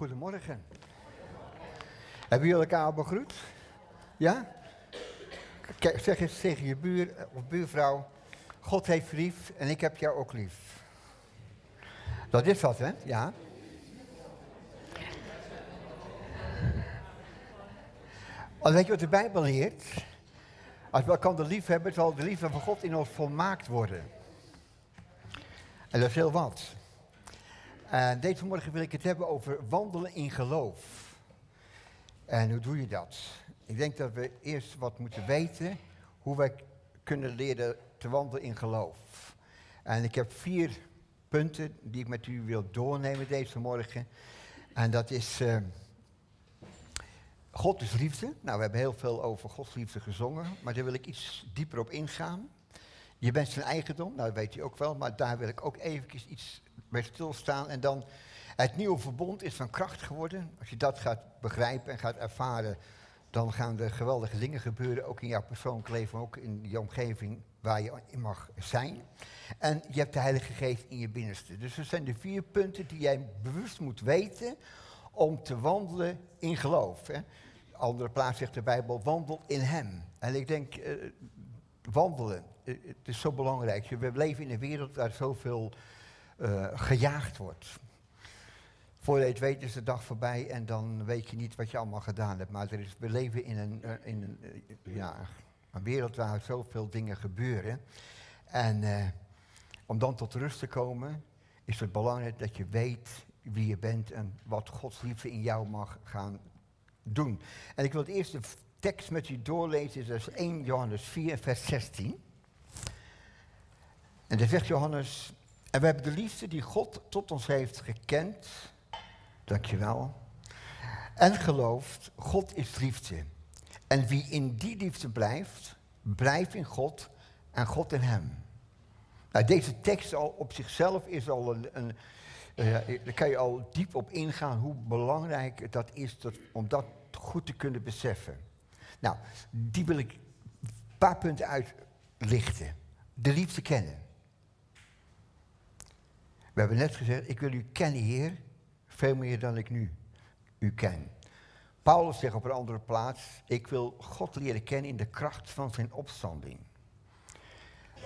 goedemorgen. Hebben jullie elkaar al begroet? Ja? Zeg eens tegen je buur of buurvrouw, God heeft lief en ik heb jou ook lief. Dat is wat, hè? Ja. Al weet je wat de Bijbel leert? Als we elkaar lief hebben, zal de liefde van God in ons volmaakt worden. En dat is heel wat. En deze morgen wil ik het hebben over wandelen in geloof. En hoe doe je dat? Ik denk dat we eerst wat moeten weten hoe wij kunnen leren te wandelen in geloof. En ik heb vier punten die ik met u wil doornemen deze morgen. En dat is, uh, God is liefde. Nou, we hebben heel veel over Gods liefde gezongen, maar daar wil ik iets dieper op ingaan. Je bent zijn eigendom, nou dat weet u ook wel, maar daar wil ik ook even iets bij stilstaan. En dan het nieuwe verbond is van kracht geworden. Als je dat gaat begrijpen en gaat ervaren, dan gaan er geweldige dingen gebeuren, ook in jouw persoonlijk leven, ook in je omgeving waar je in mag zijn. En je hebt de Heilige Geest in je binnenste. Dus er zijn de vier punten die jij bewust moet weten om te wandelen in geloof. Hè. Andere plaats zegt de Bijbel, wandel in Hem. En ik denk, uh, wandelen, uh, het is zo belangrijk. We leven in een wereld waar zoveel uh, gejaagd wordt. Voordat je het weet is de dag voorbij en dan weet je niet wat je allemaal gedaan hebt. Maar er is, we leven in een, eh, in een, eh, ja, een wereld waar zoveel dingen gebeuren. En eh, om dan tot rust te komen, is het belangrijk dat je weet wie je bent en wat Gods liefde in jou mag gaan doen. En ik wil het eerste tekst met u doorlezen, dat is 1 Johannes 4, vers 16. En daar zegt Johannes, en we hebben de liefde die God tot ons heeft gekend Dankjewel. En gelooft, God is liefde. En wie in die liefde blijft, blijft in God en God in hem. Nou, deze tekst al op zichzelf is al een, een uh, daar kan je al diep op ingaan hoe belangrijk dat is dat, om dat goed te kunnen beseffen. Nou, die wil ik een paar punten uitlichten. De liefde kennen. We hebben net gezegd, ik wil u kennen, Heer, veel meer dan ik nu u ken. Paulus zegt op een andere plaats, ik wil God leren kennen in de kracht van zijn opstanding.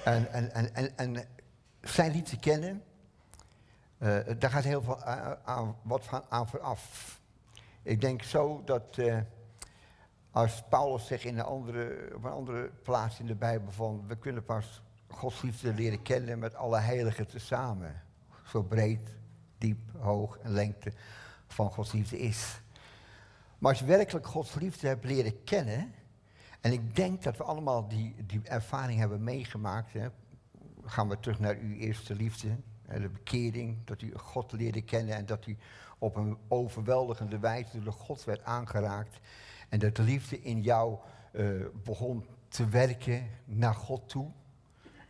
En, en, en, en, en zijn liefde kennen, uh, daar gaat heel veel aan, wat van, aan vooraf. Ik denk zo dat uh, als Paulus zegt in een andere, op een andere plaats in de Bijbel van, we kunnen pas Gods liefde leren kennen met alle heiligen tezamen. Zo breed, diep, hoog en lengte van Gods liefde is. Maar als je werkelijk Gods liefde hebt leren kennen, en ik denk dat we allemaal die, die ervaring hebben meegemaakt, hè, gaan we terug naar uw eerste liefde, de bekering, dat u God leerde kennen en dat u op een overweldigende wijze door God werd aangeraakt. En dat de liefde in jou uh, begon te werken naar God toe.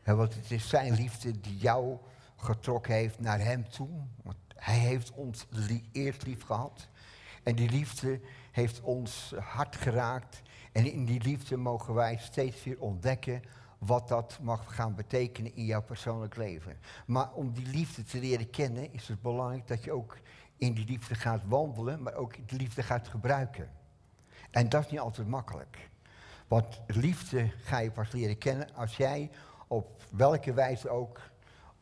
want het is zijn liefde die jou getrokken heeft naar hem toe. Want hij heeft ons eerst lief gehad. En die liefde heeft ons hart geraakt. En in die liefde mogen wij steeds weer ontdekken wat dat mag gaan betekenen in jouw persoonlijk leven. Maar om die liefde te leren kennen is het belangrijk dat je ook in die liefde gaat wandelen, maar ook die liefde gaat gebruiken. En dat is niet altijd makkelijk. Want liefde ga je pas leren kennen als jij op welke wijze ook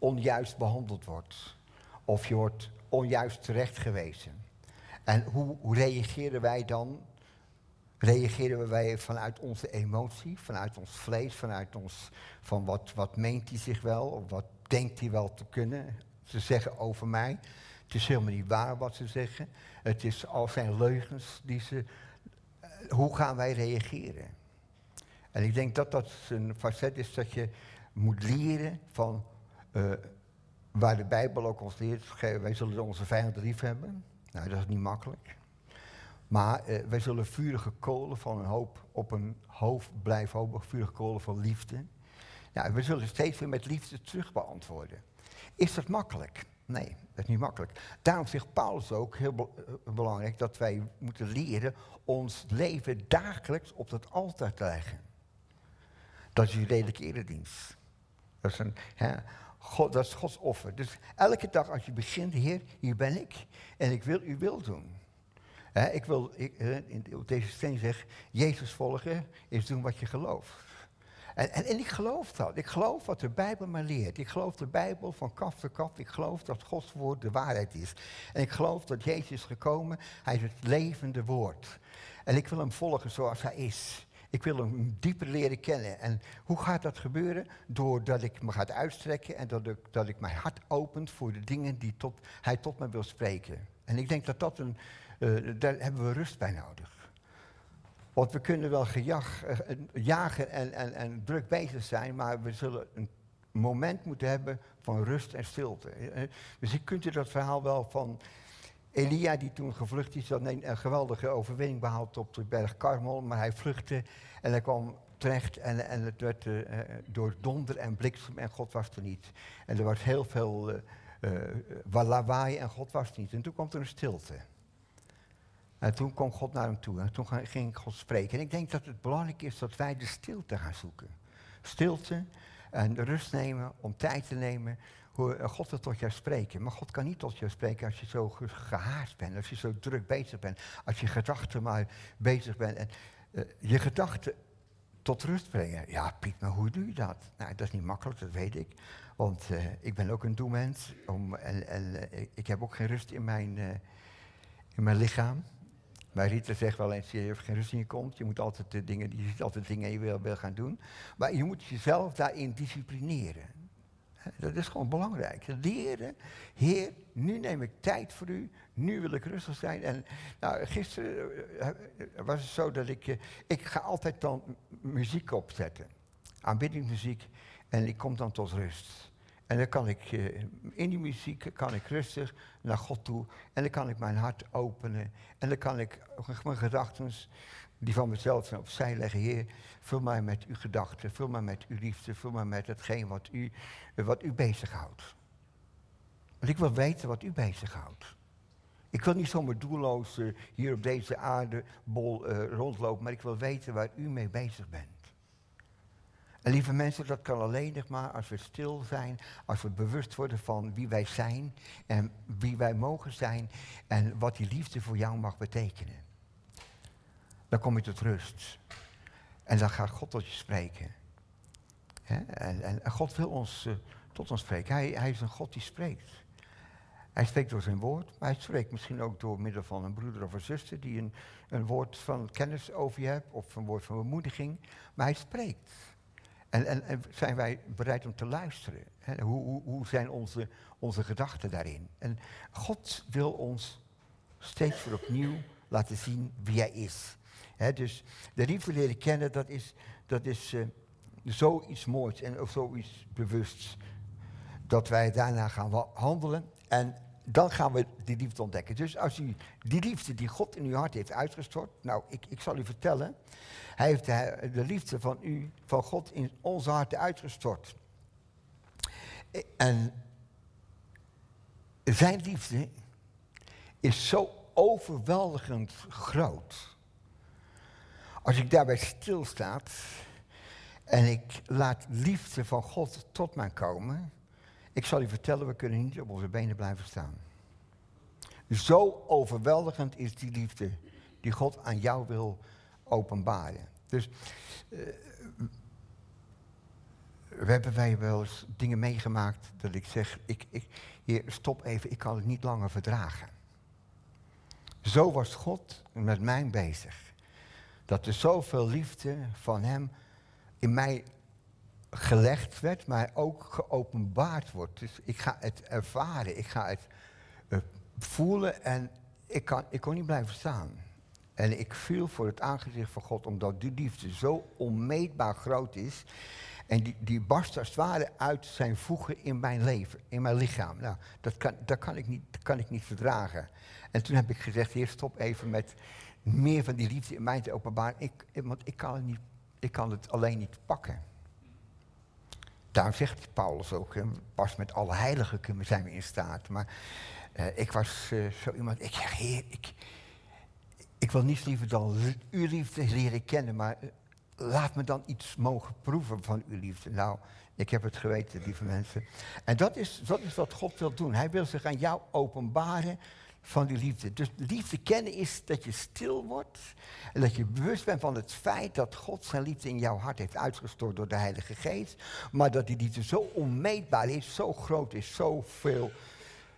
onjuist behandeld wordt. Of je wordt onjuist terechtgewezen. En hoe, hoe reageren wij dan? Reageren wij vanuit onze emotie, vanuit ons vlees, vanuit ons, van wat, wat meent hij zich wel, of wat denkt hij wel te kunnen te zeggen over mij? Het is helemaal niet waar wat ze zeggen. Het is al zijn leugens die ze. Eh, hoe gaan wij reageren? En ik denk dat dat een facet is dat je moet leren van uh, waar de Bijbel ook ons leert, wij zullen onze vijanden lief hebben. Nou, dat is niet makkelijk. Maar uh, wij zullen vurige kolen van een hoop op een hoofd blijven hopen, vurige kolen van liefde. Nou, we zullen steeds weer met liefde terug beantwoorden. Is dat makkelijk? Nee, dat is niet makkelijk. Daarom zegt Paulus ook, heel be uh, belangrijk, dat wij moeten leren ons leven dagelijks op dat altaar te leggen. Dat is uw redelijke eredienst. Dat is een, hè, Dat is Gods offer. Dus elke dag als je begint, Heer, hier ben ik en ik wil uw wil doen. ik wil, ik, op deze steen zeg, Jezus volgen is doen wat je gelooft. En, en, en, ik geloof dat. Ik geloof wat de Bijbel me leert. Ik geloof de Bijbel van kaf tot kaf. Ik geloof dat Gods woord de waarheid is. En ik geloof dat Jezus is gekomen. Hij is het levende woord. En ik wil hem volgen zoals hij is. Ik wil hem dieper leren kennen. En hoe gaat dat gebeuren? Doordat ik me ga uitstrekken en dat ik, dat ik mijn hart opent voor de dingen die tot, hij tot me wil spreken. En ik denk dat dat een, uh, daar hebben we rust bij nodig. Want we kunnen wel gejag, uh, jagen en, en, en druk bezig zijn, maar we zullen een moment moeten hebben van rust en stilte. Eh, dus ik kunt u dat verhaal wel van Elia, die toen gevlucht is, had een geweldige overwinning behaald op de berg Karmel. Maar hij vluchtte en hij kwam terecht en, en het werd uh, door donder en bliksem en God was er niet. En er was heel veel uh, uh, lawaai en God was er niet. En toen kwam er een stilte. En toen kwam God naar hem toe en toen ging God spreken. En ik denk dat het belangrijk is dat wij de stilte gaan zoeken. Stilte en rust nemen, om tijd te nemen eh, God wil tot jou spreken. Maar God kan niet tot jou spreken als je zo gehaast bent, als je zo druk bezig bent, als je gedachten maar bezig bent. En uh, je gedachten tot rust brengen. Ja, Piet, maar hoe doe je dat? Nou, dat is niet makkelijk, dat weet ik. Want uh, ik ben ook een doemens. Om, en ik heb ook geen rust in mijn, in mijn lichaam. Maar Rita zegt wel eens, je hebt geen rust in je kont. Je moet altijd de dingen, je ziet altijd dingen die je wil gaan doen. Maar je moet jezelf daarin disciplineren. Dat is gewoon belangrijk. Leren, Heer, nu neem ik tijd voor u, nu wil ik rustig zijn. En nou, gisteren eh, eh, was het zo dat ik, eh, ik ga altijd dan muziek opzetten. Aanbiddingsmuziek. En ik kom dan tot rust. En dan kan ik in die muziek kan ik rustig naar God toe. En dan kan ik mijn hart openen. En dan kan ik mijn gedachten die van mezelf opzij leggen. Heer, vul mij met uw gedachten, vul mij met uw liefde, vul mij met hetgeen wat u, wat u bezighoudt. Want ik wil weten wat u bezighoudt. Ik wil niet zomaar doelloos uh, hier op deze aardebol uh, rondlopen, maar ik wil weten waar u mee bezig bent. En lieve mensen, dat kan alleen nog maar als we stil zijn, als we bewust worden van wie wij zijn en wie wij mogen zijn en wat die liefde voor jou mag betekenen dan kom je tot rust. En dan gaat God tot je spreken. En, en, God wil ons uh, tot ons spreken. Hij, hij is een God die spreekt. Hij spreekt door zijn woord, maar hij spreekt misschien ook door middel van een broeder of een zuster die een, een woord van kennis over je hebt of een woord van bemoediging. Maar hij spreekt. En, en, zijn wij bereid om te luisteren? Hoe, hoe, hoe, zijn onze, onze gedachten daarin? En God wil ons steeds weer opnieuw laten zien wie hij is dus de liefde leren kennen, dat is, dat is uh, zoiets moois en ook zoiets bewusts. Dat wij daarna gaan handelen en dan gaan we die liefde ontdekken. Dus als u die liefde die God in uw hart heeft uitgestort, nou, ik, ik zal u vertellen, hij heeft de, de liefde van u, van God in onze harten uitgestort. En zijn liefde is zo overweldigend groot. Als ik daarbij stilstaat en ik laat liefde van God tot mij komen, ik zal u vertellen, we kunnen niet op onze benen blijven staan. Zo overweldigend is die liefde die God aan jou wil openbaren. Dus uh, we hebben wij wel eens dingen meegemaakt dat ik zeg, ik, ik, stop even, ik kan het niet langer verdragen. Zo was God met mij bezig dat er zoveel liefde van Hem in mij gelegd werd, maar ook geopenbaard wordt. Dus ik ga het ervaren, ik ga het uh, voelen en ik, kan, ik kon niet blijven staan. En ik viel voor het aangezicht van God, omdat die liefde zo onmeetbaar groot is. En die, die barst als ware uit zijn voegen in mijn leven, in mijn lichaam. Nou, dat kan, dat kan, ik, niet, dat kan ik niet verdragen. En toen heb ik gezegd, heer, stop even met meer van die liefde in mij te openbaren. Ik, want ik kan, het niet, ik kan het alleen niet pakken. Daarom zegt Paulus ook, pas met alle heiligen zijn we in staat. Maar uh, ik was uh, zo iemand, ik zeg, heer, ik, ik wil niets liever dan uw liefde leren kennen, maar uh, laat me dan iets mogen proeven van uw liefde. Nou, Ik heb het geweten, lieve mensen. En dat is, dat is wat God wil doen. Hij wil zich aan jou openbaren van die liefde. Dus liefde kennen is dat je stil wordt en dat je bewust bent van het feit dat God zijn liefde in jouw hart heeft uitgestort door de Heilige Geest. Maar dat die liefde zo onmeetbaar is, zo groot is, zo veel,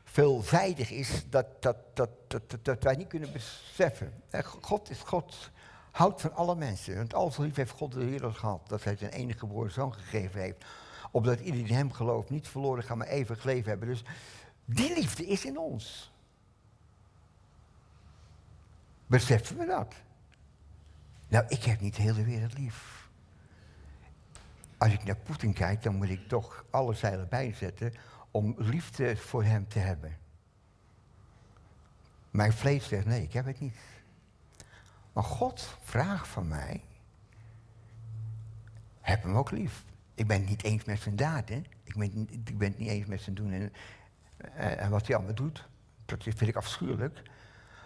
veelzijdig is, dat, dat, dat, dat, dat, wij niet kunnen beseffen. God is God. Houdt van alle mensen. Want al zo lief heeft God de wereld gehad dat hij zijn enige geboren zoon gegeven heeft. Opdat iedereen die hem gelooft niet verloren gaat, maar eeuwig leven hebben. Dus die liefde is in ons. Beseffen we dat? Nou, ik heb niet de hele wereld lief. Als ik naar Poetin kijk, dan moet ik toch alle zeilen bijzetten om liefde voor hem te hebben. Mijn vlees zegt nee, ik heb het niet. Maar God vraagt van mij, heb hem ook lief. Ik ben het niet eens met zijn daden. Ik ben, ik ben het niet eens met zijn doen en, eh, en wat hij allemaal doet. Dat vind ik afschuwelijk.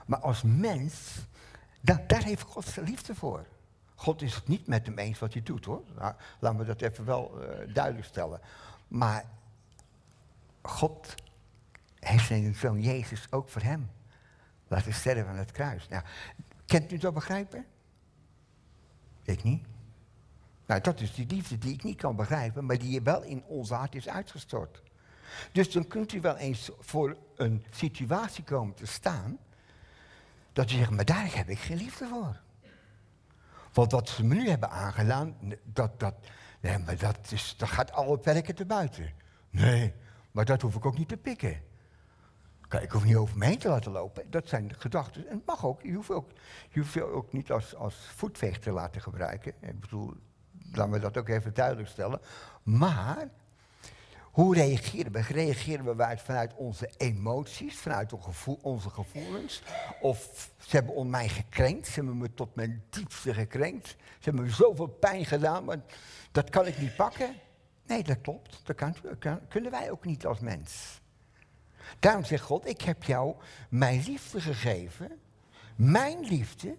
Maar als mens, daar heeft God zijn liefde voor. God is het niet met hem eens wat hij doet hoor. Nou, laten we dat even wel uh, duidelijk stellen. Maar God heeft zijn zoon Jezus ook voor hem laten sterven aan het kruis. Nou, kent u dat begrijpen? Ik niet. Nou, dat is die liefde die ik niet kan begrijpen, maar die wel in ons hart is uitgestort. Dus dan kunt u wel eens voor een situatie komen te staan dat je zegt, maar daar heb ik geen liefde voor. Want wat ze me nu hebben aangedaan, dat, dat, nee, maar dat, is, dat gaat alle perken te buiten. Nee, maar dat hoef ik ook niet te pikken. Kijk, ik hoef niet over me heen te laten lopen. Dat zijn gedachten. En het mag ook. Je hoeft ook, je hoeft ook niet als, als voetveeg te laten gebruiken. Ik bedoel, laten we dat ook even duidelijk stellen. Maar hoe reageren we? Reageren we vanuit onze emoties, vanuit onze gevoelens? Of ze hebben mij gekrenkt, ze hebben me tot mijn diepste gekrenkt. Ze hebben me zoveel pijn gedaan, maar dat kan ik niet pakken. Nee, dat klopt. Dat kan, kunnen wij ook niet als mens. Daarom zegt God, ik heb jou mijn liefde gegeven. Mijn liefde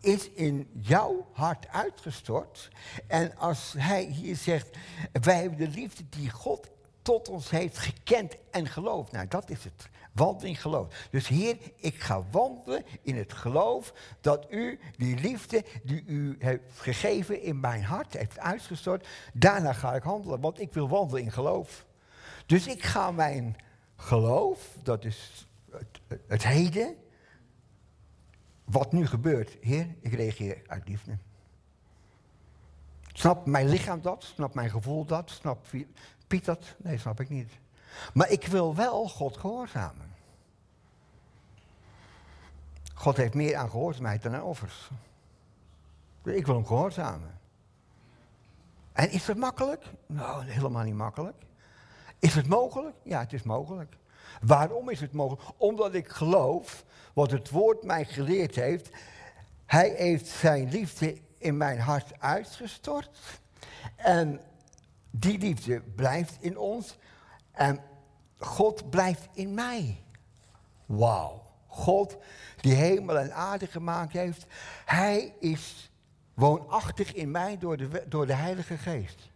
is in jouw hart uitgestort. En als hij hier zegt, wij hebben de liefde die God tot ons heeft gekend en geloofd. Nou, dat is het. Wandelen in geloof. Dus Heer, ik ga wandelen in het geloof dat u die liefde die u heeft gegeven in mijn hart heeft uitgestort. Daarna ga ik handelen, want ik wil wandelen in geloof. Dus ik ga mijn geloof, dat is het, het heden, wat nu gebeurt, Heer, ik reageer uit liefde. Snap mijn lichaam dat? Snap mijn gevoel dat? Snap Piet dat? Nee, snap ik niet. Maar ik wil wel God gehoorzamen. God heeft meer aan gehoorzaamheid dan aan offers. Ik wil hem gehoorzamen. En is het makkelijk? Nou, helemaal niet makkelijk. Is het mogelijk? Ja, het is mogelijk. Waarom is het mogelijk? Omdat ik geloof wat het woord mij geleerd heeft. Hij heeft zijn liefde in mijn hart uitgestort. En die liefde blijft in ons. En God blijft in mij. Wauw. God die hemel en aarde gemaakt heeft. Hij is woonachtig in mij door de, door de Heilige Geest.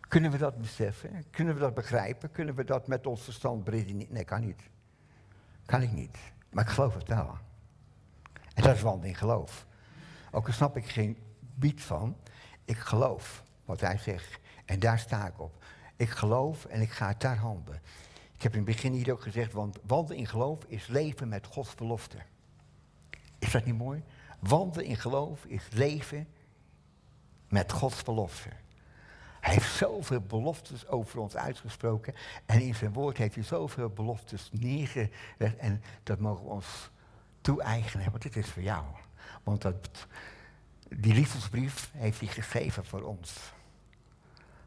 Kunnen we dat beseffen? Kunnen we dat begrijpen? Kunnen we dat met ons verstand beredeneren? Nee, kan niet. Kan ik niet. Maar ik geloof het wel. En dat is wandelen in geloof. Ook al snap ik geen bied van, ik geloof wat hij zegt. En daar sta ik op. Ik geloof en ik ga daar handelen. Ik heb in het begin hier ook gezegd, want wandelen in geloof is leven met Gods belofte. Is dat niet mooi? Wandelen in geloof is leven met Gods belofte. Hij heeft zoveel beloftes over ons uitgesproken. En in zijn woord heeft hij zoveel beloftes neergelegd. En dat mogen we ons toe-eigenen, want dit is voor jou. Want dat, die liefdesbrief heeft hij geschreven voor ons.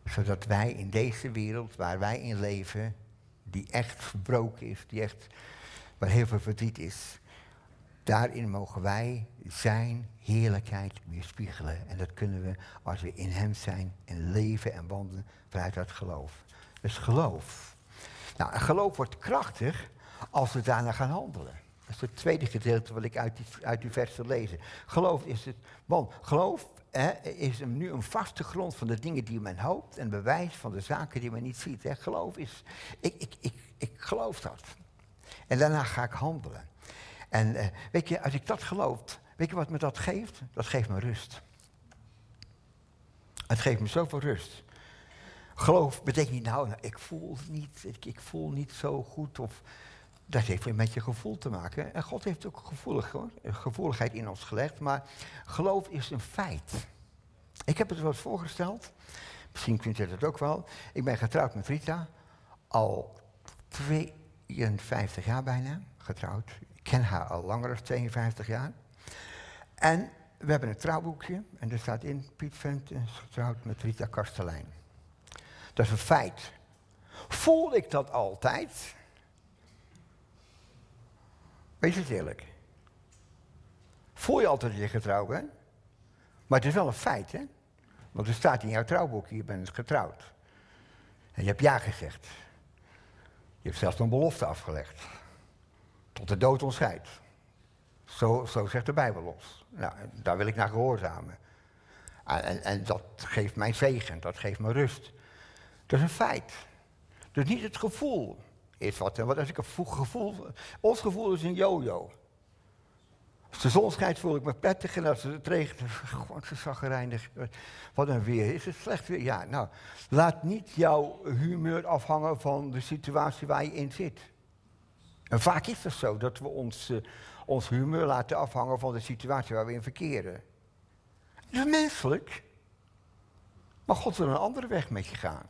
Zodat wij in deze wereld waar wij in leven, die echt verbroken is, die echt, waar heel veel verdriet is, daarin mogen wij zijn heerlijkheid weerspiegelen. En dat kunnen we als we in Hem zijn en leven en wandelen vanuit dat geloof. Dus geloof. Nou, geloof wordt krachtig als we daarna gaan handelen. Dat is het tweede gedeelte wat ik uit die, uit die vers wil lezen. Geloof is het, want geloof is nu een vaste grond van de dingen die men hoopt en bewijs van de zaken die men niet ziet. Hè. Geloof is, ik, ik, ik, ik geloof dat. En daarna ga ik handelen. En uh, weet je, als ik dat geloof, weet je wat me dat geeft? Dat geeft me rust. Het geeft me zoveel rust. Geloof betekent niet, nou, ik voel niet, ik, voel niet zo goed. Of, dat heeft met je gevoel te maken. En God heeft ook hoor, gevoeligheid in ons gelegd. Maar geloof is een feit. Ik heb het wel eens voorgesteld. Misschien kunt u dat ook wel. Ik ben getrouwd met Rita. Al 52 jaar bijna getrouwd. Ik ken haar al langer dan 52 jaar. En we hebben een trouwboekje. En er staat in, Piet Vent is getrouwd met Rita Kastelein. Dat is een feit. Voel ik dat altijd? Wees het eerlijk. Voel je altijd je getrouwd bent? Maar het is wel een feit, hè? Want er staat in jouw trouwboek, je bent getrouwd. En je hebt ja gezegd. Je hebt zelfs een belofte afgelegd. Tot de dood ons Zo, zo zegt de Bijbel ons. Nou, daar wil ik naar gehoorzamen. En, en, dat geeft mij zegen, dat geeft me rust. Dat is een feit. Dus niet het gevoel is wat. Wat als ik een gevoel. Ons gevoel is een yo-yo. Als de zon schijnt voel ik me prettig en als het regent, gewoon zo zaggerijnig. Wat een weer. Is het slecht weer? Ja, nou, laat niet jouw humeur afhangen van de situatie waar je in zit. En vaak is het zo dat we ons, uh, ons humeur laten afhangen van de situatie waar we in verkeren. Dat is menselijk. Maar God wil een andere weg met je gaan.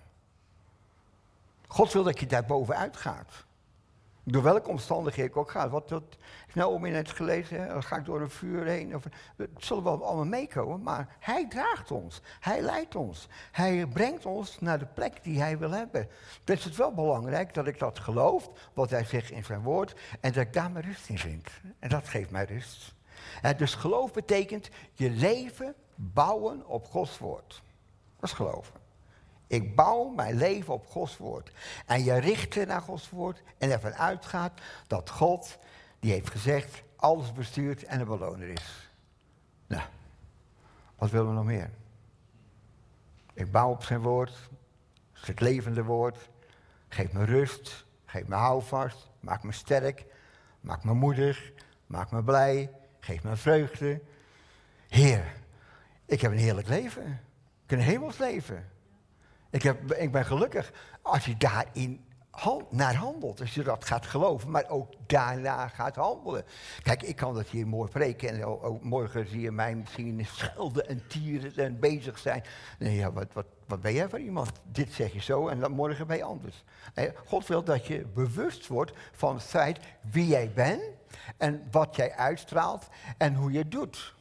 God wil dat je daar bovenuit gaat. Door welke omstandigheden ik ook ga. Wat dat nou om in het gelezen, ga ik door een vuur heen. Of, het zullen wel allemaal meekomen, maar hij draagt ons. Hij leidt ons. Hij brengt ons naar de plek die hij wil hebben. Dus het is wel belangrijk dat ik dat geloof, wat hij zegt in zijn woord, en dat ik daar mijn rust in vind. En dat geeft mij rust. Dus geloof betekent je leven bouwen op Gods woord. Dat is geloven. Ik bouw mijn leven op Gods woord. En je richt je naar Gods woord en ervan uitgaat dat God, die heeft gezegd, alles bestuurt en een beloner is. Nou, wat willen we nog meer? Ik bouw op zijn woord, het levende woord, geef me rust, geef me houvast, maak me sterk, maak me moedig, maak me blij, geef me vreugde. Heer, ik heb een heerlijk leven. Ik heb een hemels leven. Ik, heb, ik ben gelukkig als je daarin naar handelt. Als je dat gaat geloven, maar ook daarna gaat handelen. Kijk, ik kan dat hier mooi spreken en ook morgen zie je mij misschien schelden en tieren en bezig zijn. Nee, ja, wat, wat, wat ben jij voor iemand? Dit zeg je zo en dan morgen ben je anders. God wil dat je bewust wordt van het feit wie jij bent en wat jij uitstraalt en hoe je het doet.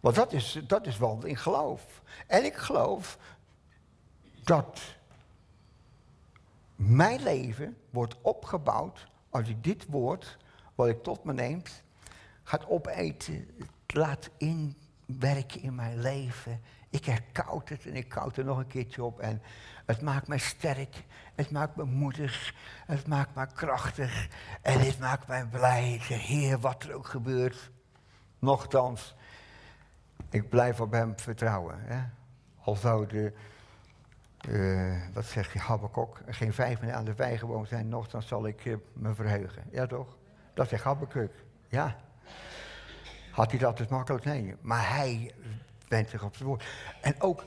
Want dat is, dat is wel in geloof. En ik geloof dat mijn leven wordt opgebouwd als ik dit woord, wat ik tot me neemt, gaat opeten, laat inwerken in mijn leven. Ik herkoud het en ik koud er nog een keertje op en het maakt mij sterk, het maakt me moedig, het maakt me krachtig en het maakt mij blij. Heer, wat er ook gebeurt, nochtans, ik blijf op hem vertrouwen. Hè? Al zou de uh, wat zeg je, Habakkuk, geen vijf minuten aan de vijgenboom zijn, nog dan zal ik uh, me verheugen. Ja toch? Dat zegt Habakkuk. Ja. Had hij dat dus makkelijk? Nee. Maar hij wendt zich op het woord. En ook,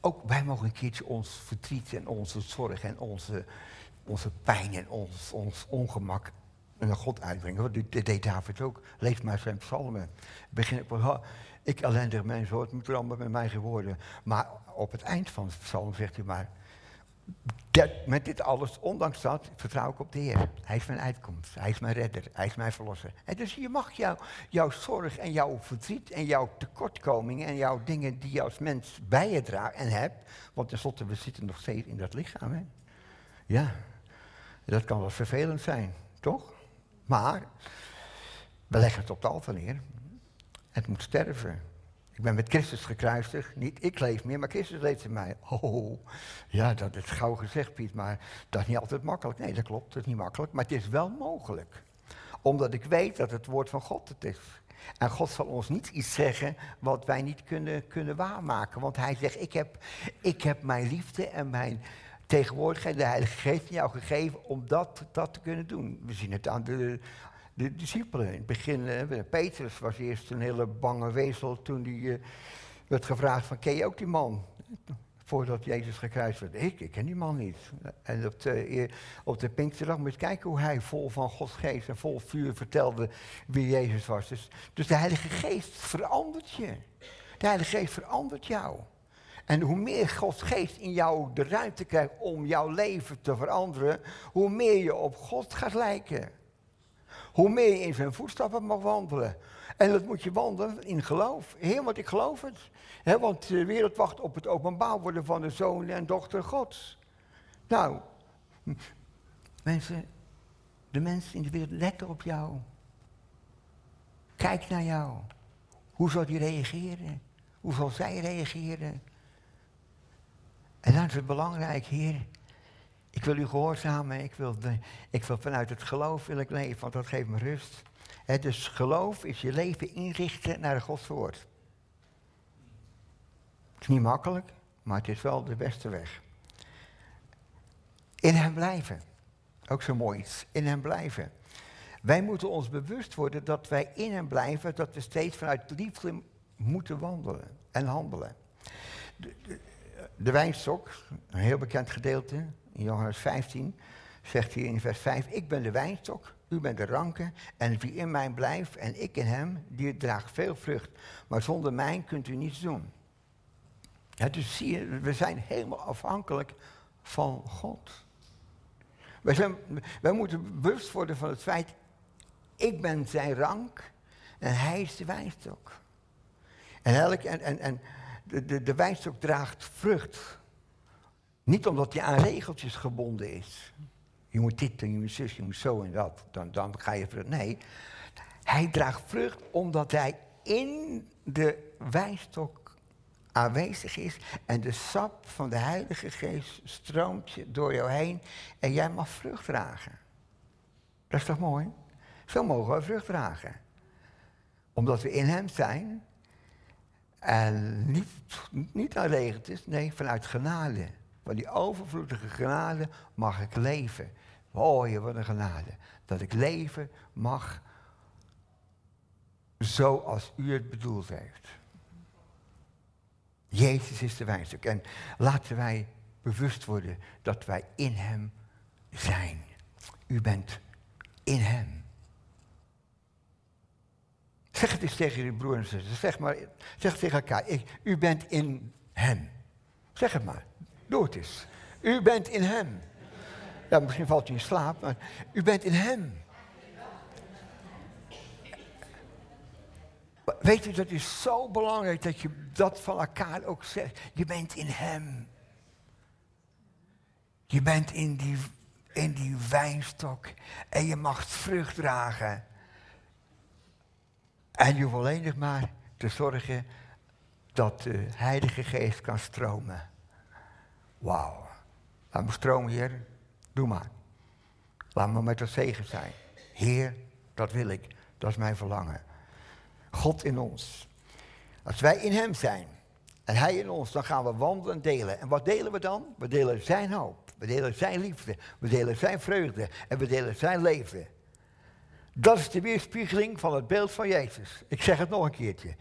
ook wij mogen een keertje ons verdriet en onze zorg en onze, onze pijn en ons, ons ongemak naar God uitbrengen. Dat deed David ook. Leef maar zijn psalmen. Begin op ik ellendig hoor, het moet er allemaal met mij geworden. Maar op het eind van het psalm zegt hij maar, met dit alles, ondanks dat, vertrouw ik op de Heer. Hij is mijn uitkomst, hij is mijn redder, hij is mijn verlosser. En dus je mag jou, jouw zorg en jouw verdriet en jouw tekortkomingen en jouw dingen die je als mens bij je draagt en hebt, want tenslotte, we zitten nog steeds in dat lichaam. Hè? Ja, dat kan wel vervelend zijn, toch? Maar we leggen het op het altaar neer. Het moet sterven. Ik ben met Christus gekruisigd. Niet ik leef meer, maar Christus leeft in mij. Oh, ja, dat is gauw gezegd, Piet, maar dat is niet altijd makkelijk. Nee, dat klopt, dat is niet makkelijk, maar het is wel mogelijk. Omdat ik weet dat het woord van God het is. En God zal ons niet iets zeggen wat wij niet kunnen, kunnen waarmaken. Want hij zegt, ik heb, ik heb mijn liefde en mijn tegenwoordigheid, de Heilige Geest jou gegeven om dat, dat te kunnen doen. We zien het aan de, de discipelen. In het begin, eh, Petrus was eerst een hele bange wezel toen hij eh, werd gevraagd van, ken je ook die man? Voordat Jezus gekruist werd. Ik, ik ken die man niet. En op de, op de Pinksterdag moet je kijken hoe hij vol van Gods geest en vol vuur vertelde wie Jezus was. Dus, dus de Heilige Geest verandert je. De Heilige Geest verandert jou. En hoe meer Gods geest in jou de ruimte krijgt om jouw leven te veranderen, hoe meer je op God gaat lijken. Hoe meer je in zijn voetstappen mag wandelen. En dat moet je wandelen in geloof. Heer, want ik geloof het. want de wereld wacht op het openbaar worden van de zoon en dochter Gods. Nou, mensen, de mensen in de wereld letten op jou. Kijk naar jou. Hoe zal die reageren? Hoe zal zij reageren? En dan is het belangrijk, Heer. Ik wil u gehoorzamen. Ik wil, de, ik wil vanuit het geloof wil ik leven, want dat geeft me rust. dus geloof is je leven inrichten naar Gods woord. Het is niet makkelijk, maar het is wel de beste weg. In hem blijven. Ook zo mooi iets. In hem blijven. Wij moeten ons bewust worden dat wij in hem blijven, dat we steeds vanuit liefde moeten wandelen en handelen. De, de wijnstok, een heel bekend gedeelte, in Johannes 15, zegt hij in vers 5, ik ben de wijnstok, u bent de ranken, en wie in mij blijft en ik in hem, die draagt veel vrucht. Maar zonder mij kunt u niets doen. Dus zie je, we zijn helemaal afhankelijk van God. Wij, wij moeten bewust worden van het feit, ik ben zijn rank en hij is de wijnstok. En, en, en de, de, de wijnstok draagt vrucht. Niet omdat hij aan regeltjes gebonden is. Je moet dit en je moet zus, je moet zo en dat. Dan, dan ga je vrucht. Nee, hij draagt vrucht omdat hij in de wijnstok aanwezig is. En de sap van de Heilige Geest stroomt door jou heen. En jij mag vrucht dragen. Dat is toch mooi? Zo mogen we vrucht dragen. Omdat we in hem zijn en niet, niet aan regeltjes, nee, vanuit genade. Van die overvloedige genade mag ik leven. Oh, je wat een genade. Dat ik leven mag zoals u het bedoeld heeft. Jezus is de wijnstuk. En laten wij bewust worden dat wij in Hem zijn. U bent in Hem. Zeg het eens tegen je broer en zuster. Zeg, maar, zeg tegen elkaar. U bent in hem. Zeg het maar. Het eens. U bent in hem. Ja, misschien valt u in slaap, maar u bent in hem. Weet u, dat is zo belangrijk dat je dat van elkaar ook zegt. Je bent in hem. Je bent in die, in die wijnstok en je mag vrucht dragen. En je hoeft alleen nog maar te zorgen dat de Heilige Geest kan stromen. Wauw. Laat me stromen, Heer. Doe maar. Laat me met dat zegen zijn. Heer, dat wil ik. Dat is mijn verlangen. God in ons. Als wij in Hem zijn en Hij in ons, dan gaan we wandelen en delen. En wat delen we dan? We delen Zijn hoop. We delen Zijn liefde. We delen Zijn vreugde. En we delen Zijn leven. Dat is de weerspiegeling van het beeld van Jezus. Ik zeg het nog een keertje.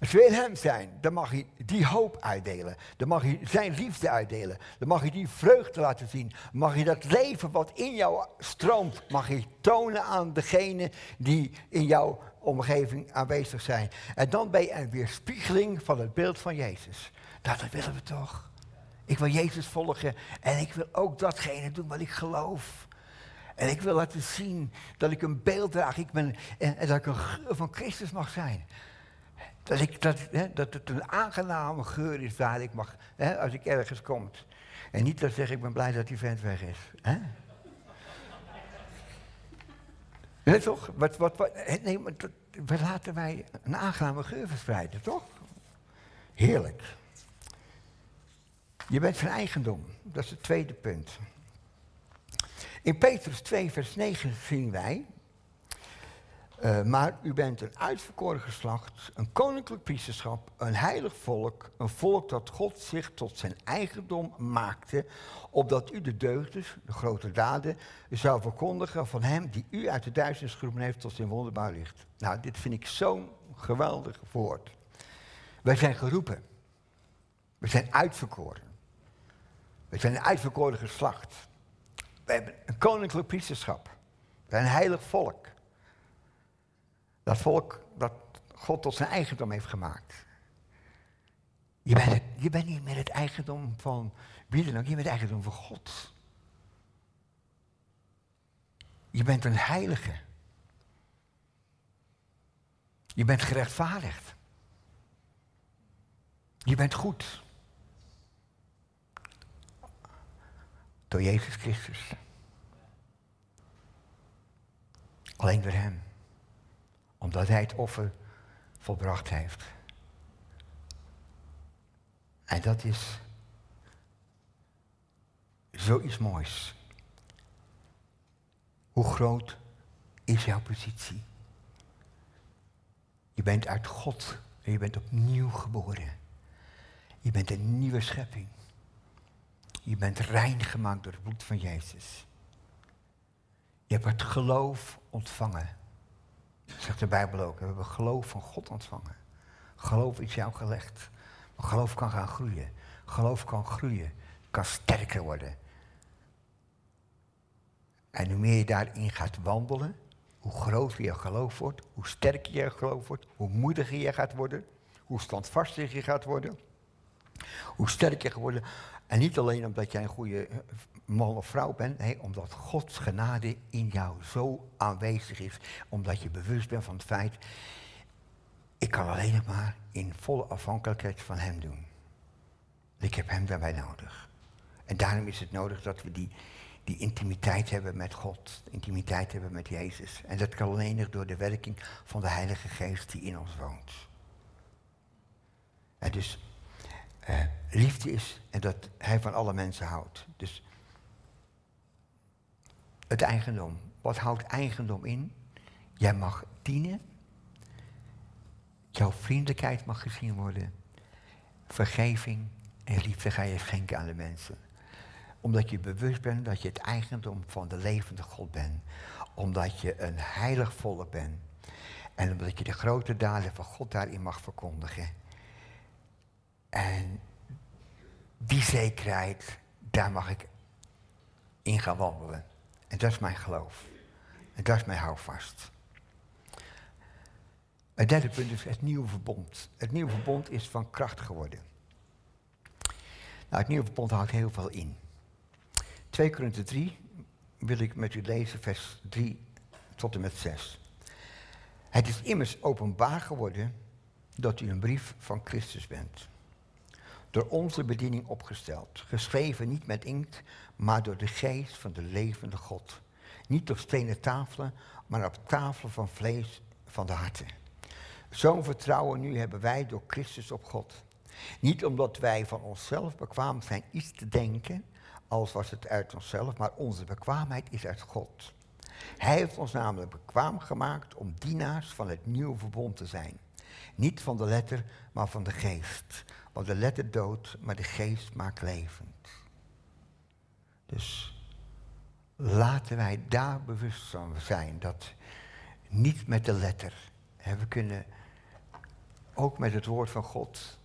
Als we in hem zijn, dan mag hij die hoop uitdelen. Dan mag hij zijn liefde uitdelen. Dan mag hij die vreugde laten zien. Mag hij dat leven wat in jou stroomt, mag hij tonen aan degene die in jouw omgeving aanwezig zijn. En dan ben je een weerspiegeling van het beeld van Jezus. Nou, dat willen we toch. Ik wil Jezus volgen en ik wil ook datgene doen wat ik geloof. En ik wil laten zien dat ik een beeld draag ik ben, en, dat ik een geur van Christus mag zijn. Dat, ik, dat, hè, dat het een aangename geur is waar ik mag, hè, als ik ergens kom. En niet dat zeg ik ben blij dat die vent weg is. Hè? Nee, toch? Wat, wat, wat, nee, maar dat, laten wij een aangename geur verspreiden, toch? Heerlijk. Je bent van eigendom. Dat is het tweede punt. In Petrus 2, vers 9 zien wij Uh, maar u bent een uitverkoren geslacht, een koninklijk priesterschap, een heilig volk, een volk dat God zich tot zijn eigendom maakte, opdat u de deugden, de grote daden, zou verkondigen van hem die u uit de duisternis geroepen heeft tot zijn wonderbaar licht. Nou, dit vind ik zo'n geweldig woord. Wij zijn geroepen. We zijn uitverkoren. We zijn een uitverkoren geslacht. We hebben een koninklijk priesterschap. We zijn een heilig volk. Dat volk dat God tot zijn eigendom heeft gemaakt. Je bent, je bent niet meer het eigendom van wie dan ook, je bent het eigendom van God. Je bent een heilige. Je bent gerechtvaardigd. Je bent goed. Door Jezus Christus. Alleen door Hem. Omdat Hij het offer volbracht heeft. En dat is zoiets moois. Hoe groot is jouw positie? Je bent uit God en je bent opnieuw geboren. Je bent een nieuwe schepping. Je bent rein gemaakt door het bloed van Jezus. Je hebt het geloof ontvangen. Zegt de Bijbel ook. We hebben geloof van God ontvangen. Geloof is jou gelegd. Maar geloof kan gaan groeien. Geloof kan groeien. Kan sterker worden. En hoe meer je daarin gaat wandelen, hoe groter je geloof wordt, hoe sterker je geloof wordt, hoe moediger je gaat worden, hoe standvastiger je gaat worden, hoe sterker je worden. En niet alleen omdat jij een goede man of vrouw bent, nee, omdat Gods genade in jou zo aanwezig is, omdat je bewust bent van het feit, ik kan alleen nog maar in volle afhankelijkheid van Hem doen. Ik heb Hem daarbij nodig. En daarom is het nodig dat we die, die intimiteit hebben met God, intimiteit hebben met Jezus. En dat kan alleen nog door de werking van de Heilige Geest die in ons woont. En dus uh, liefde is en dat Hij van alle mensen houdt. Dus het eigendom. Wat houdt eigendom in? Jij mag dienen. Jouw vriendelijkheid mag gezien worden. Vergeving en liefde ga je schenken aan de mensen omdat je bewust bent dat je het eigendom van de levende God bent. Omdat je een heilig volk bent. En omdat je de grote daden van God daarin mag verkondigen. En die zekerheid, daar mag ik in gaan wandelen. En dat is mijn geloof. En dat is mijn houvast. Het derde punt is het nieuwe verbond. Het nieuwe verbond is van kracht geworden. Nou, het nieuwe verbond houdt heel veel in. 2 Korinther 3 wil ik met u lezen, vers 3 tot en met 6. Het is immers openbaar geworden dat u een brief van Christus bent. Door onze bediening opgesteld, geschreven niet met inkt, maar door de geest van de levende God. Niet op stenen tafelen, maar op tafelen van vlees van de harten. Zo'n vertrouwen nu hebben wij door Christus op God. Niet omdat wij van onszelf bekwaam zijn iets te denken, als was het uit onszelf, maar onze bekwaamheid is uit God. Hij heeft ons namelijk bekwaam gemaakt om dienaars van het nieuwe verbond te zijn. Niet van de letter, maar van de geest. Want de letter doodt, maar de geest maakt levend. Dus laten wij daar bewust van zijn dat niet met de letter. we kunnen ook met het woord van God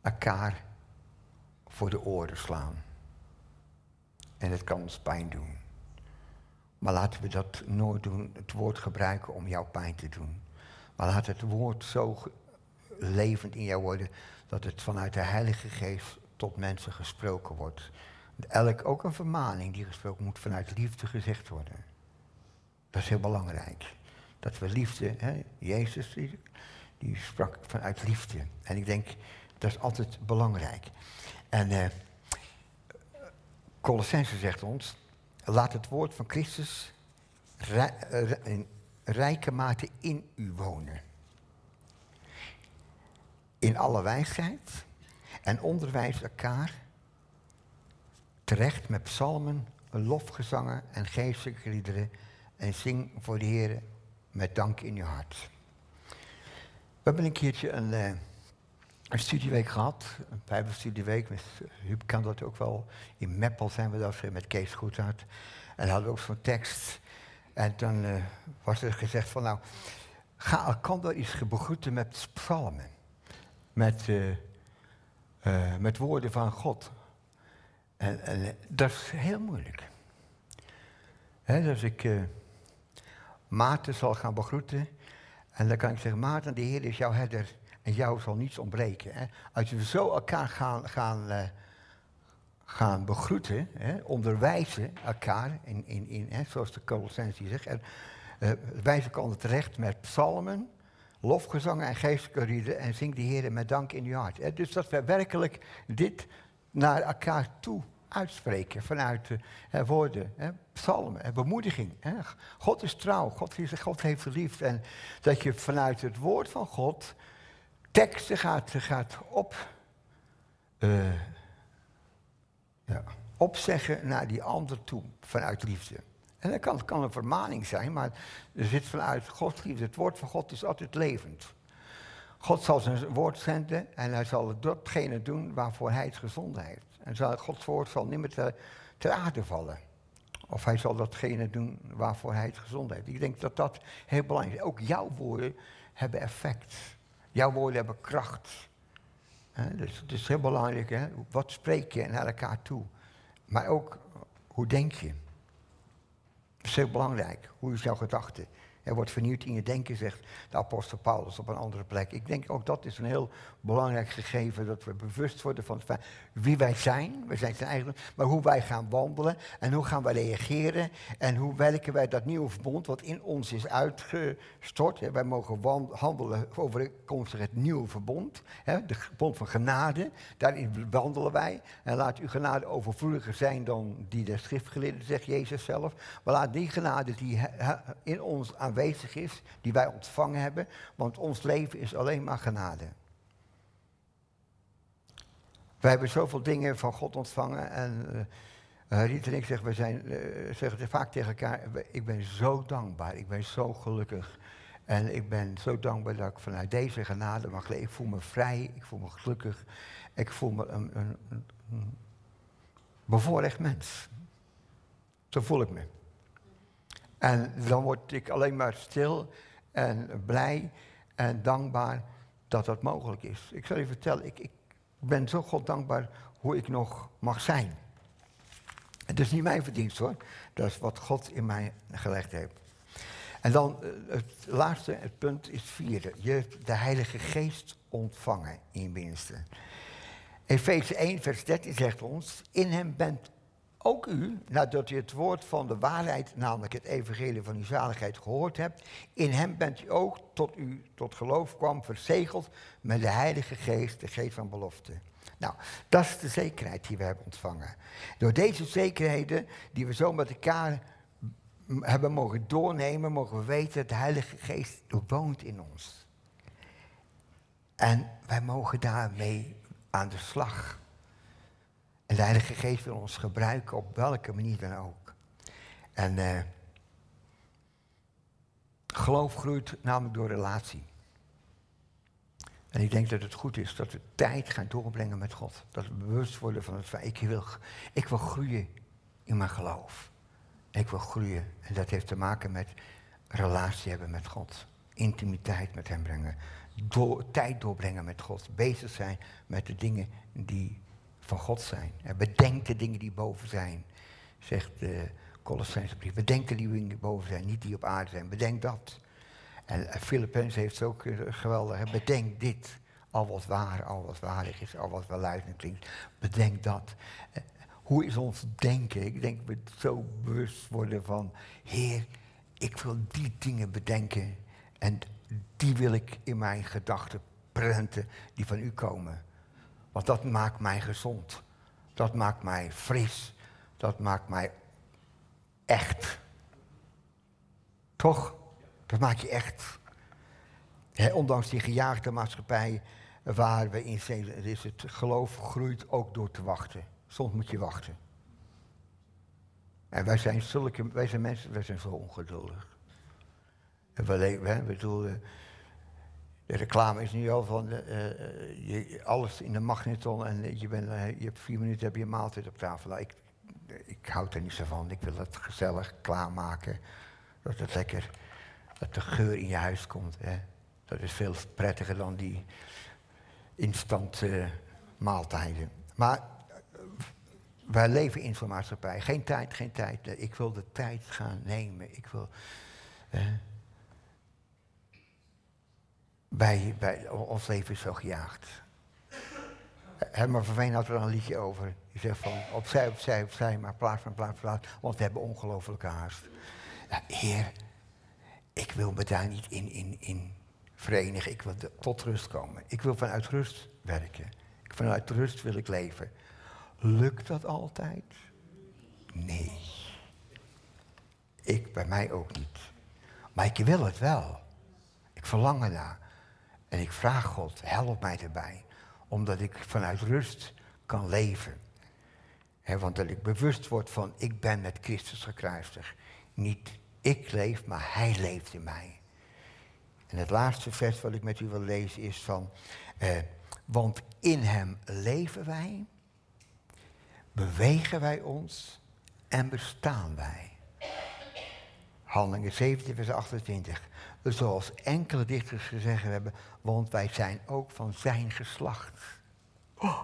elkaar voor de oren slaan. En het kan ons pijn doen. Maar laten we dat nooit doen, het woord gebruiken om jouw pijn te doen. Maar laat het woord zo levend in jou worden dat het vanuit de Heilige Geest tot mensen gesproken wordt. Elk ook een vermaning die gesproken moet vanuit liefde gezegd worden. Dat is heel belangrijk. Dat we liefde, hè, Jezus die, sprak vanuit liefde. En ik denk, dat is altijd belangrijk. En uh, Colossense zegt ons, laat het woord van Christus in rijke mate in u wonen. In alle wijsheid en onderwijs elkaar terecht met psalmen, lofgezangen en geestelijke liederen en zing voor de Heer met dank in je hart. We hebben een keertje een, uh, een studieweek gehad, een bijbelstudieweek. U kan dat ook wel. In Meppel zijn we dat met Kees Goedhart. En hadden we ook zo'n tekst. En dan uh, was er gezegd van nou, ga elkaar eens begroeten met psalmen. Met, uh, met woorden van God. En, en, dat is heel moeilijk. He, dus ik Maarten zal gaan begroeten. En dan kan ik zeggen, Maarten, de Heer is jouw herder en jou zal niets ontbreken. Als we zo elkaar gaan, gaan, gaan begroeten, onderwijzen elkaar, in, in, in, zoals de Colossensi zegt, en uh, wijzen elkaar terecht met psalmen, lofgezangen en geestelijke rieden en zing de Heer met dank in je hart. Dus dat we werkelijk dit naar elkaar toe uitspreken vanuit uh, woorden, psalmen, bemoediging. God is trouw, God, is, God heeft lief. En dat je vanuit het woord van God teksten gaat, gaat op, uh, ja, opzeggen naar die ander toe, vanuit liefde. En dat kan, kan een vermaning zijn, maar er zit vanuit Gods liefde. Het woord van God is altijd levend. God zal zijn woord zenden en hij zal datgene doen waarvoor hij het gezonden heeft. En zal, Gods woord zal niet meer ter aarde vallen. Of hij zal datgene doen waarvoor hij het gezonden heeft. Ik denk dat dat heel belangrijk is. Ook jouw woorden hebben effect. Jouw woorden hebben kracht. dus het is heel belangrijk, wat spreek je naar elkaar toe? Maar ook, hoe denk je? Dat is heel belangrijk. Hoe is jouw gedachte? Er wordt vernieuwd in je denken, zegt de apostel Paulus op een andere plek. Ik denk ook dat is een heel belangrijk gegeven, dat we bewust worden van wie wij zijn, we zijn zijn eigen, maar hoe wij gaan wandelen en hoe gaan wij reageren en hoe werken wij dat nieuwe verbond wat in ons is uitgestort. Wij mogen handelen overeenkomstig het nieuwe verbond, de verbond van genade, daarin wandelen wij. En laat uw genade overvloediger zijn dan die der schriftgeleerden, zegt Jezus zelf. Maar laat die genade die in ons aan aanwezig is, die wij ontvangen hebben, want ons leven is alleen maar genade. Wij hebben zoveel dingen van God ontvangen en uh, Riet en ik zeggen, we zijn, uh, zeggen vaak tegen elkaar, ik ben zo dankbaar, ik ben zo gelukkig. En ik ben zo dankbaar dat ik vanuit deze genade mag leven. Ik voel me vrij, ik voel me gelukkig, ik voel me een, een, een bevoorrecht mens. Zo voel ik me. En dan word ik alleen maar stil en blij en dankbaar dat dat mogelijk is. Ik zal je vertellen, ik, ik ben zo God dankbaar hoe ik nog mag zijn. Het is niet mijn verdienst hoor, dat is wat God in mij gelegd heeft. En dan eh, het laatste, het punt is vierde. Je hebt de Heilige Geest ontvangen in je binnenste. Efeze 1, vers 13 zegt ons, in hem bent ook u, nadat u het woord van de waarheid, namelijk het evangelie van uw zaligheid, gehoord hebt, in hem bent u ook tot u tot geloof kwam verzegeld met de Heilige Geest, de Geest van belofte. Nou, dat is de zekerheid die we hebben ontvangen. Door deze zekerheden, die we zo met elkaar hebben mogen doornemen, mogen we weten dat de Heilige Geest woont in ons. En wij mogen daarmee aan de slag. En de Heilige Geest wil ons gebruiken op welke manier dan ook. En uh, geloof groeit namelijk door relatie. En ik denk dat het goed is dat we tijd gaan doorbrengen met God. Dat we bewust worden van het feit, ik wil, ik wil groeien in mijn geloof. Ik wil groeien. En dat heeft te maken met relatie hebben met God. Intimiteit met Hem brengen. Door, tijd doorbrengen met God. Bezig zijn met de dingen die van God zijn. Bedenk de dingen die boven zijn, zegt de Colossense brief. Bedenk de dingen die boven zijn, niet die op aarde zijn. Bedenk dat. En Philippens heeft het ook eh, geweldig. Bedenk dit. Al wat waar, al wat waardig is, al wat welluidend klinkt. Bedenk dat. Eh, hoe is ons denken? Ik denk we zo bewust worden van, Heer, ik wil die dingen bedenken. En die wil ik in mijn gedachten prenten die van u komen. Want dat maakt mij gezond. Dat maakt mij fris. Dat maakt mij echt. Toch? Dat maakt je echt. ondanks die gejaagde maatschappij waar we in zijn, is het geloof groeit ook door te wachten. Soms moet je wachten. En wij zijn zulke, wij zijn mensen, wij zijn zo ongeduldig. We, we, bedoel, de reclame is nu al van uh, je, alles in de magneton en je, bent, je hebt vier minuten heb je maaltijd op tafel. Nou, ik, ik houd er niet zo van. Ik wil het gezellig klaarmaken. Dat het lekker, dat de geur in je huis komt. Hè. Dat is veel prettiger dan die instant maaltijden. Maar wij leven in zo'n maatschappij. Geen tijd, geen tijd. Ik wil de tijd gaan nemen. Ik wil. Bij, ons leven is zo gejaagd. Herman van Veen had er een liedje over. Die zegt van opzij, opzij, opzij, maar plaats van plaats, plaats. Want we hebben ongelofelijke haast. Ja, heer, ik wil me daar niet in, in, in verenigen. Ik wil tot rust komen. Ik wil vanuit rust werken. Vanuit rust wil ik leven. Lukt dat altijd? Nee. Ik bij mij ook niet. Maar ik wil het wel. Ik verlang ernaar. En ik vraag God, help mij erbij. Omdat ik vanuit rust kan leven. want dat ik bewust word van, ik ben met Christus gekruisigd. Niet ik leef, maar Hij leeft in mij. En het laatste vers wat ik met u wil lezen is van, eh, want in Hem leven wij, bewegen wij ons en bestaan wij. Handelingen 17, vers 28. Zoals enkele dichters gezegd hebben, want wij zijn ook van zijn geslacht. Oh,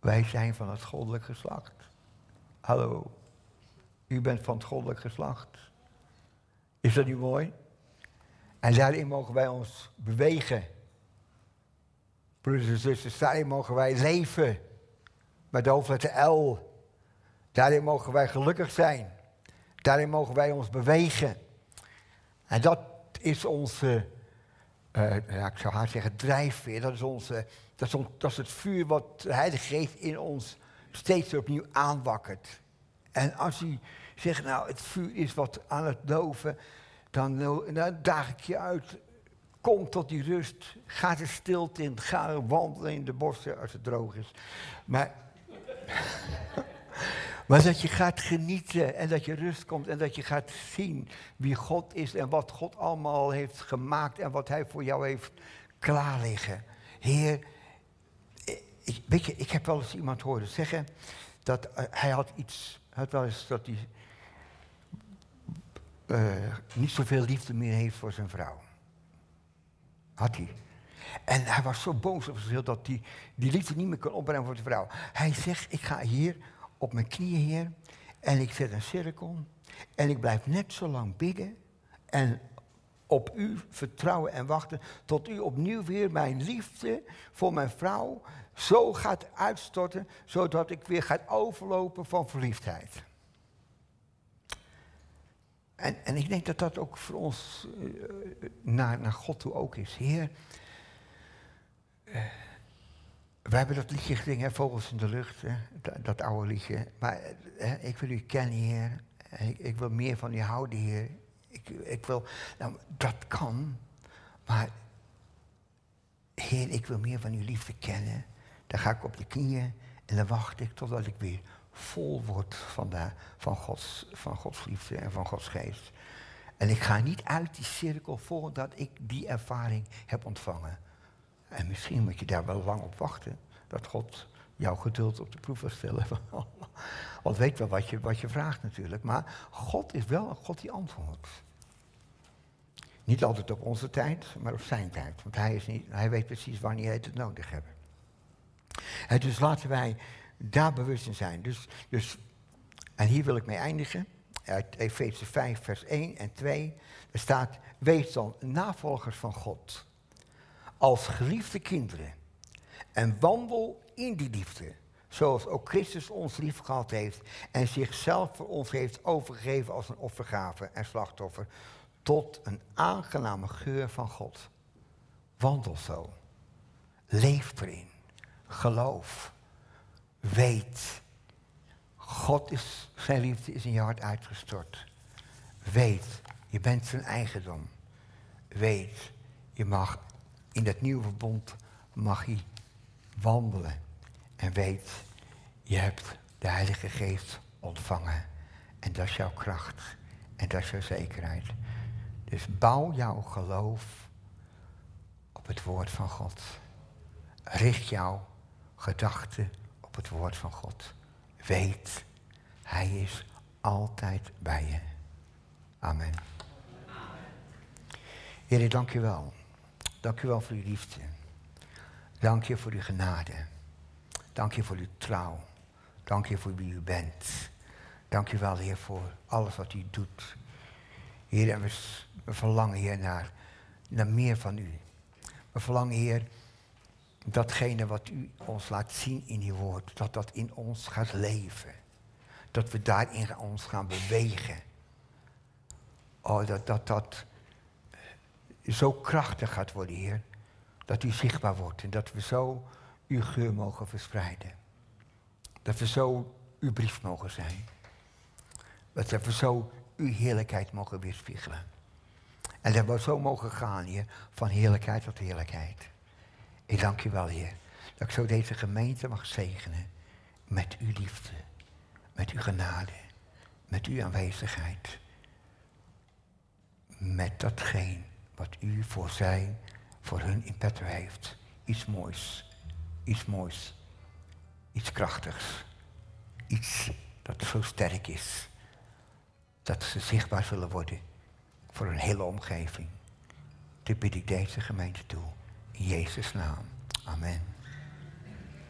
wij zijn van het goddelijk geslacht. Hallo, u bent van het goddelijk geslacht. Is dat niet mooi? En daarin mogen wij ons bewegen. Broeders en zusters, daarin mogen wij leven. Met de hoofdletter L. Daarin mogen wij gelukkig zijn. Daarin mogen wij ons bewegen. En dat is onze, uh, ja, ik zou haar zeggen, drijfveer. Dat is, onze, dat, is dat is het vuur wat de Heilige Geest in ons steeds opnieuw aanwakkert. En als u zegt, nou, het vuur is wat aan het doven, dan, dan daag ik je uit. Kom tot die rust. Ga de stilte in. Ga wandelen in de bossen als het droog is. Maar maar dat je gaat genieten en dat je rust komt en dat je gaat zien wie God is en wat God allemaal heeft gemaakt en wat Hij voor jou heeft klaar liggen. Heer, ik, weet je, ik heb wel eens iemand horen zeggen dat uh, hij had iets, had wel dat hij uh, niet zoveel liefde meer heeft voor zijn vrouw. Had hij. En hij was zo boos op zichzelf dat hij die liefde niet meer kon opbrengen voor de vrouw. Hij zegt, ik ga hier op mijn knieën, Heer. En ik zet een cirkel. En ik blijf net zo lang bidden. En op u vertrouwen en wachten. Tot u opnieuw weer mijn liefde voor mijn vrouw zo gaat uitstorten. Zodat ik weer ga overlopen van verliefdheid. En, en ik denk dat dat ook voor ons uh, naar, naar God toe ook is. Heer, uh, we hebben dat liedje gezingen, Vogels in de Lucht, hè, dat, oude liedje. Maar hè, ik wil u kennen, Heer. Ik, ik, wil meer van u houden, Heer. Ik, ik wil, nou, dat kan, maar Heer, ik wil meer van uw liefde kennen. Dan ga ik op de knieën en dan wacht ik totdat ik weer vol word van, van, Gods, van Gods liefde en van Gods geest. En ik ga niet uit die cirkel voordat ik die ervaring heb ontvangen. En misschien moet je daar wel lang op wachten. Dat God jouw geduld op de proef wil stellen. Want weet wel wat je, wat je vraagt natuurlijk. Maar God is wel een God die antwoordt. Niet altijd op onze tijd, maar op zijn tijd. Want hij, is niet, hij weet precies wanneer hij het nodig hebben. En dus laten wij daar bewust in zijn. Dus, dus, en hier wil ik mee eindigen. Uit Efeze 5, vers 1 en 2. Er staat, wees dan navolgers van God als geliefde kinderen. En wandel in die liefde. Zoals ook Christus ons lief gehad heeft en zichzelf voor ons heeft overgegeven als een offergave en slachtoffer. Tot een aangename geur van God. Wandel zo. Leef erin. Geloof. Weet. God is, zijn liefde is in je hart uitgestort. Weet, je bent zijn eigendom. Weet, je mag in dat nieuwe verbond mag je wandelen. En weet, je hebt de Heilige Geest ontvangen. En dat is jouw kracht. En dat is jouw zekerheid. Dus bouw jouw geloof op het woord van God. Richt jouw gedachten op het woord van God. Weet, Hij is altijd bij je. Amen. Ik dank je wel. Dank je wel voor uw liefde. Dank je voor uw genade. Dank je voor uw trouw. Dank je voor wie u bent. Dank u wel, Heer, voor alles wat u doet. Heer, en we, verlangen, Heer, naar, naar meer van u. We verlangen, Heer, datgene wat u ons laat zien in uw woord, dat dat in ons gaat leven. Dat we daarin ons gaan bewegen. Oh, dat dat, dat zo krachtig gaat worden, Heer. Dat u zichtbaar wordt en dat we zo uw geur mogen verspreiden. Dat we zo uw brief mogen zijn. Dat we zo uw heerlijkheid mogen weerspiegelen. En dat we zo mogen gaan, Heer, van heerlijkheid tot heerlijkheid. Ik dank u wel, Heer, dat ik zo deze gemeente mag zegenen met uw liefde, met uw genade, met uw aanwezigheid. Met datgene wat u voor zij, voor hun in petto heeft. Iets moois, iets moois, iets krachtigs, iets dat zo sterk is, dat ze zichtbaar zullen worden voor een hele omgeving. Dit bid ik deze gemeente toe. In Jezus' naam. Amen.